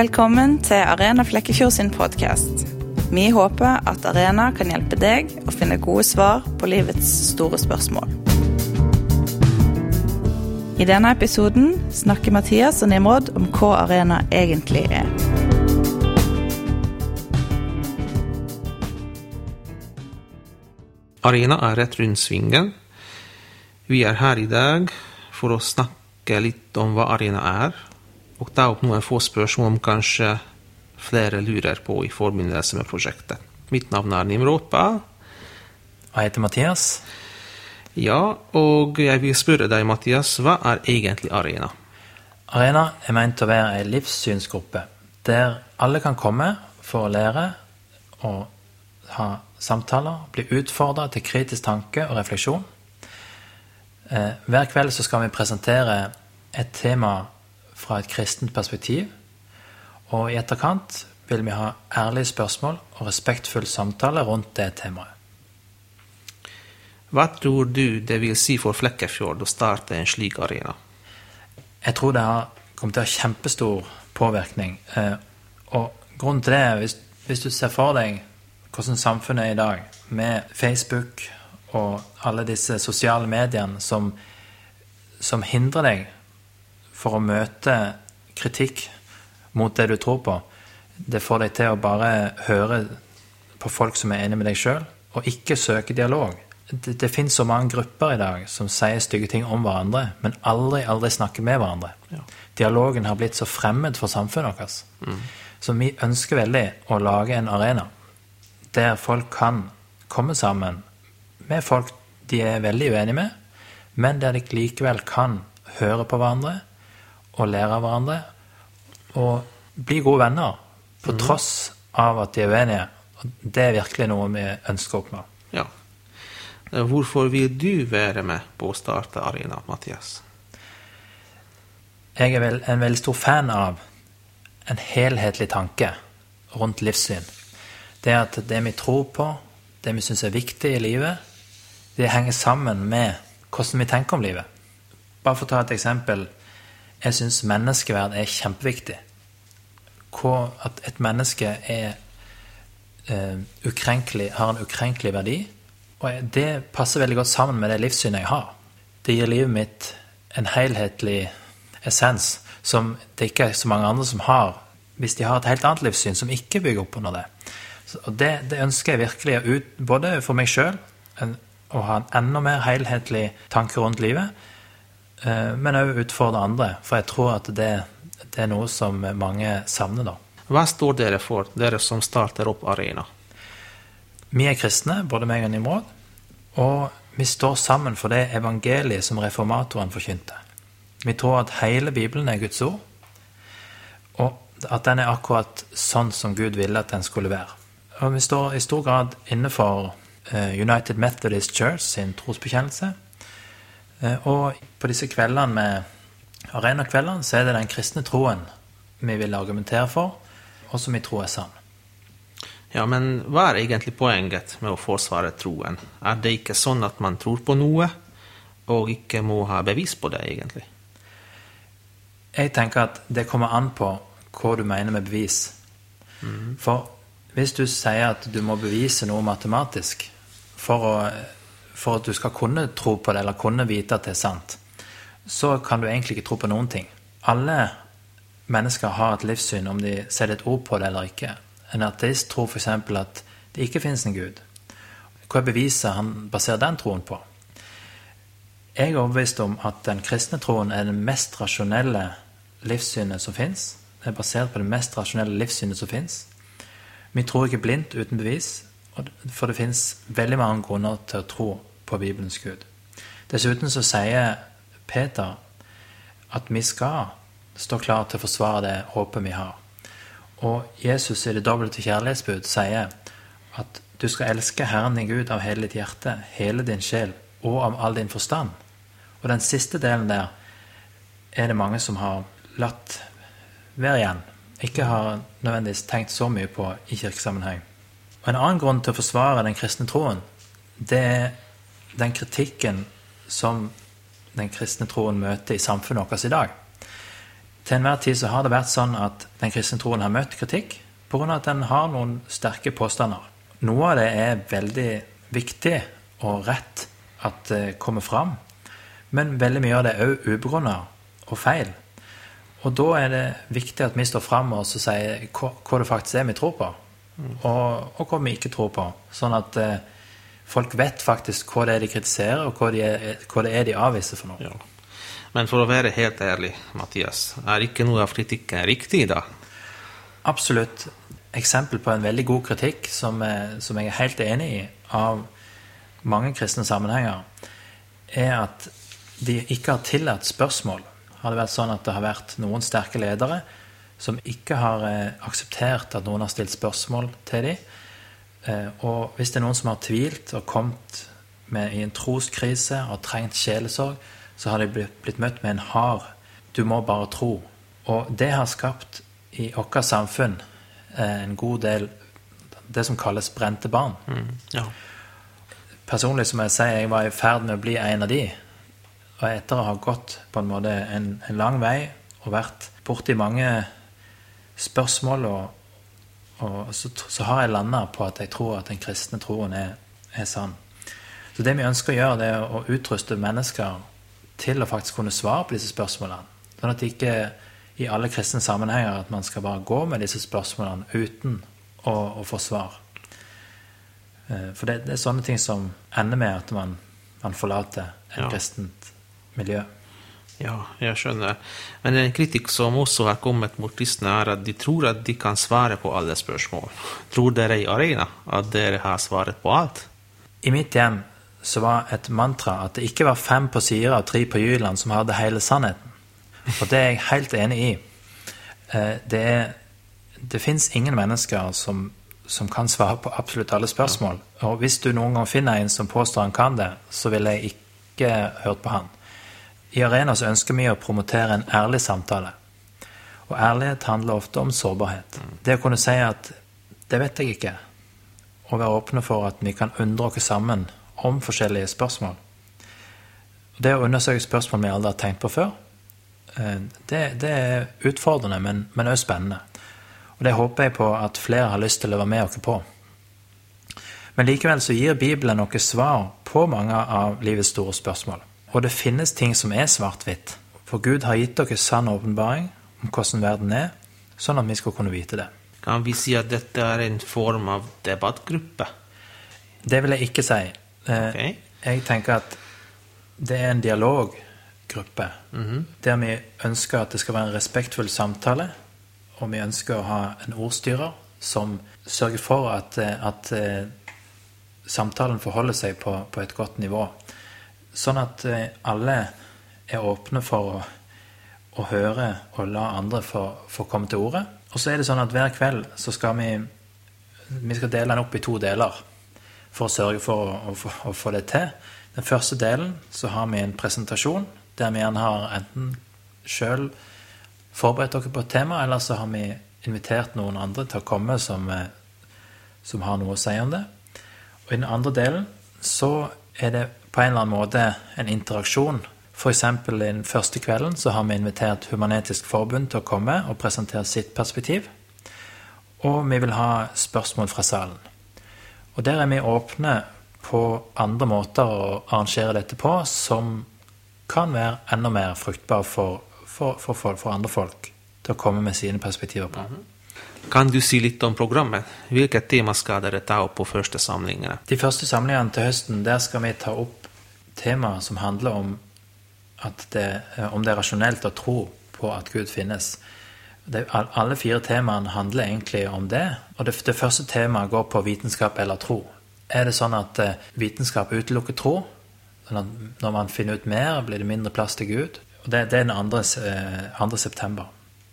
Velkommen til Arena Flekkefjord sin podkast. Vi håper at Arena kan hjelpe deg å finne gode svar på livets store spørsmål. I denne episoden snakker Mathias og Nimrod om hva Arena egentlig er. Arena er rett rundt svingen. Vi er her i dag for å snakke litt om hva Arena er, og ta opp noen få spørsmål om kanskje flere lurer på i forbindelse med prosjektet. Mitt navn er Nimropa. Jeg heter Mathias. Ja, og jeg vil spørre deg, Mathias, hva er egentlig Arena? Arena er meint å være ei livssynsgruppe der alle kan komme for å lære og ha samtaler, bli utfordra til kritisk tanke og refleksjon. Eh, hver kveld så skal vi presentere et tema fra et kristent perspektiv. Og i etterkant vil vi ha ærlige spørsmål og respektfull samtale rundt det temaet. Hva tror du det vil si for Flekkefjord å starte en slik arena? Jeg tror det har kommet til å ha kjempestor påvirkning. Eh, og grunnen til det er, hvis, hvis du ser for deg hvordan samfunnet er i dag, med Facebook og alle disse sosiale mediene som, som hindrer deg for å møte kritikk mot det du tror på. Det får deg til å bare høre på folk som er enig med deg sjøl, og ikke søke dialog. Det, det finnes så mange grupper i dag som sier stygge ting om hverandre, men aldri, aldri snakker med hverandre. Ja. Dialogen har blitt så fremmed for samfunnet vårt. Så vi ønsker veldig å lage en arena der folk kan komme sammen med folk de er veldig uenige med, men der de likevel kan høre på hverandre og lære av hverandre og bli gode venner på tross av at de er uenige. Og det er virkelig noe vi ønsker å oppnå. Ja. Eh, Hvorfor vil du være med på å starte Arena, Mathias? Jeg er vel en veldig stor fan av en helhetlig tanke rundt livssyn. Det at det vi tror på, det vi syns er viktig i livet, det henger sammen med hvordan vi tenker om livet. Bare for å ta et eksempel. Jeg syns menneskeverd er kjempeviktig. Hvor at et menneske er eh, ukrenkelig, har en ukrenkelig verdi. Og det passer veldig godt sammen med det livssynet jeg har. Det gir livet mitt en helhetlig essens som det ikke er så mange andre som har, hvis de har et helt annet livssyn som ikke bygger opp under det. Og det, det ønsker jeg virkelig ut, både for meg sjøl, å ha en enda mer helhetlig tanke rundt livet, men òg utfordre andre. For jeg tror at det, det er noe som mange savner, da. Hva står dere for, dere som starter opp Arena? Vi er kristne, både meg og Nimrod, og vi står sammen for det evangeliet som reformatoren forkynte. Vi tror at hele Bibelen er Guds ord, og at den er akkurat sånn som Gud ville at den skulle være. Og vi står i stor grad innenfor eh, United Methodist Church sin trosbekjennelse. Eh, Og på disse kveldene med arenakveldene så er det den kristne troen vi vil argumentere for, og som vi tror er sann. Ja, men hva er egentlig poenget med å forsvare troen? Er det ikke sånn at man tror på noe, og ikke må ha bevis på det, egentlig? Jeg tenker at det kommer an på hva du mener med bevis. For hvis du sier at du må bevise noe matematisk for, å, for at du skal kunne tro på det, eller kunne vite at det er sant, så kan du egentlig ikke tro på noen ting. Alle mennesker har et livssyn, om de setter et ord på det eller ikke. En ateist tror f.eks. at det ikke finnes en gud. Hva er beviset han baserer den troen på? Jeg er overbevist om at den kristne troen er det mest rasjonelle livssynet som fins. Det er basert på det mest rasjonelle livssynet som fins. Vi tror ikke blindt uten bevis, for det fins veldig mange grunner til å tro på Bibelens Gud. Dessuten så sier Peter at vi skal stå klar til å forsvare det håpet vi har. Og Jesus i det dobbelte kjærlighetsbud sier at du skal elske Herren din Gud av hele ditt hjerte, hele din sjel og av all din forstand. Og den siste delen der er det mange som har latt være igjen. Ikke har nødvendigvis tenkt så mye på i kirkesammenheng. Og En annen grunn til å forsvare den kristne troen, det er den kritikken som den kristne troen møter i samfunnet vårt i dag. til enhver tid så har det vært sånn at den kristne troen har møtt kritikk pga. at den har noen sterke påstander. Noe av det er veldig viktig og rett at det kommer fram, men veldig mye av det er òg ubegrunna og feil. Og da er det viktig at vi står fram og sier hva, det faktisk er vi tror på, og, og hva vi ikke tror på. Sånn at eh, folk vet faktisk hva det er de kritiserer, og hva, de er, hva det er de avviser for noe. Ja. Men for å være helt ærlig, Mathias, er ikke noe av kritikken riktig, da? Absolutt. Eksempel på en veldig god kritikk som, som jeg er helt enig i, av mange kristne sammenhenger, er at de ikke har tillatt spørsmål. Har det vært sånn at det har vært noen sterke ledere som ikke har eh, akseptert at noen har stilt spørsmål til dem. Eh, og hvis det er noen som har tvilt og kommet med, i en troskrise og trengt sjelesorg, så har de blitt møtt med en hard 'du må bare tro'. Og det har skapt i vårt samfunn eh, en god del det som kalles brente barn. Mm, ja. Personlig som jeg sier, jeg var i ferd med å bli en av de. Og etter å ha gått på en måte en, en lang vei og vært borti mange spørsmål, og, og så, så, har jeg landa på at jeg tror at den kristne troen er, er sann. Så det vi ønsker å gjøre, det er å utruste mennesker til å faktisk kunne svare på disse spørsmålene. Sånn at det ikke i alle kristne sammenhenger at man skal bare gå med disse spørsmålene uten å, å få svar. Eh, for det, det, er sånne ting som ender med at man, man forlater et ja. kristent miljø. Ja, jeg skjønner. Men en kritikk som også har kommet mot kristne, er at de tror at de kan svare på alle spørsmål. Tror dere i Arena at dere har svaret på alt? I mitt hjem så var et mantra at det ikke var fem på Sira og tre på Jyland som hadde hele sannheten. Og det er jeg helt enig i. Eh, det, er, det fins ingen mennesker som, som, kan svare på absolutt alle spørsmål. Og hvis du noen gang finner en som påstår han kan det, så ville jeg ikke hørt på han. I Arena så ønsker vi å promotere en ærlig samtale. Og ærlighet handler ofte om sårbarhet. Det å kunne si at 'det vet jeg ikke', og være åpne for at vi kan undre oss sammen om forskjellige spørsmål. Det å undersøke spørsmål vi aldri har tenkt på før, eh, det, det er utfordrende, men også spennende. Og det håper jeg på at flere har lyst til å være med oss på. Men likevel så gir Bibelen noen svar på mange av livets store spørsmål. Og det finnes ting som er svart-hvitt. For Gud har gitt dere sann åpenbaring om hvordan verden er, sånn at vi skal kunne vite det. Kan vi si at dette er en form av debattgruppe? Det vil jeg ikke si. Eh, okay. Jeg tenker at det er en dialoggruppe mm -hmm. der vi ønsker at det skal være en respektfull samtale, og vi ønsker å ha en ordstyrer som sørger for at, eh, at eh, samtalen forholder seg på, på, et godt nivå. Sånn at alle er åpne for å, å høre og la andre få, få komme til orde. Og så er det sånn at hver kveld så skal vi vi skal dele den opp i to deler for å sørge for å, å, å, få det til. Den første delen så har vi en presentasjon der vi gjerne har enten sjøl forberedt dere på et tema, eller så har vi invitert noen andre til å komme som, eh, som har noe å si om det. Og i den andre delen så er det på en eller annen måte en interaksjon. F.eks. den første kvelden så har vi invitert Human-Etisk Forbund til å komme og presentere sitt perspektiv. Og vi vil ha spørsmål fra salen. Og der er vi åpne på andre måter å arrangere dette på som kan være enda mer fruktbar for, for, for, for andre folk til å komme med sine perspektiver på. Mm -hmm. Kan du si litt om programmet? Hvilket tema skal dere ta opp på første samlingene? De første samlingene til høsten der skal vi ta opp temaer som handler om, det, om det er rasjonelt å tro på at Gud finnes det, alle fire temaene handler egentlig om det. Og det, det, første temaet går på vitenskap eller tro. Er det sånn at uh, vitenskap utelukker tro? Sånn når man finner ut mer, blir det mindre plass til Gud? Og det, det er den 2. Uh, 2. september.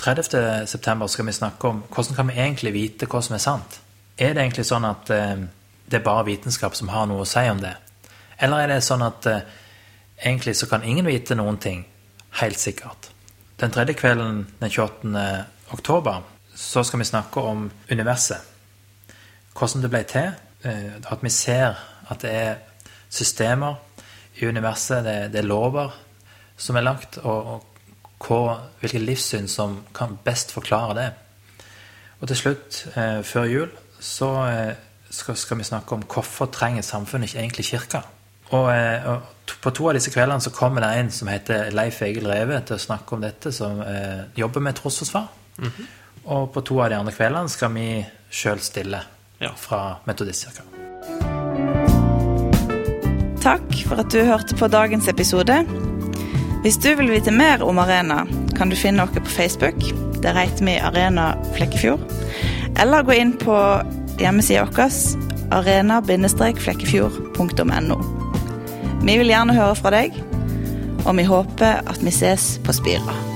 30. september skal vi snakke om hvordan kan vi egentlig vite hva som er sant. Er det egentlig sånn at det er bare vitenskap som har noe å si om det? Eller er det sånn at eh, egentlig så kan ingen vite noen ting helt sikkert? Den tredje kvelden den 28. oktober så skal vi snakke om universet. Hvordan det ble til. Eh, at vi ser at det er systemer i universet, det, det er lover som er lagt, og, og hva, hvilket livssyn som kan best forklare det. Og til slutt, eh, før jul, så eh, skal, skal, vi snakke om hvorfor trenger samfunnet ikke egentlig kirka. Og, eh, og, på to av disse kveldene så kommer det en som heter Leif Egil Reve til å snakke om dette, som eh, jobber med trosforsvar. Mm -hmm. Og på to av de andre kveldene skal vi sjøl stille ja. fra Metodistkirka. Takk for at du hørte på dagens episode. Hvis du vil vite mer om Arena, kan du finne oss på Facebook. Der heter vi Arena Flekkefjord. Eller gå inn på hjemmesida vår arena-flekkefjord.no. Vi vil gjerne høre fra deg, og vi håper at vi ses på Spira.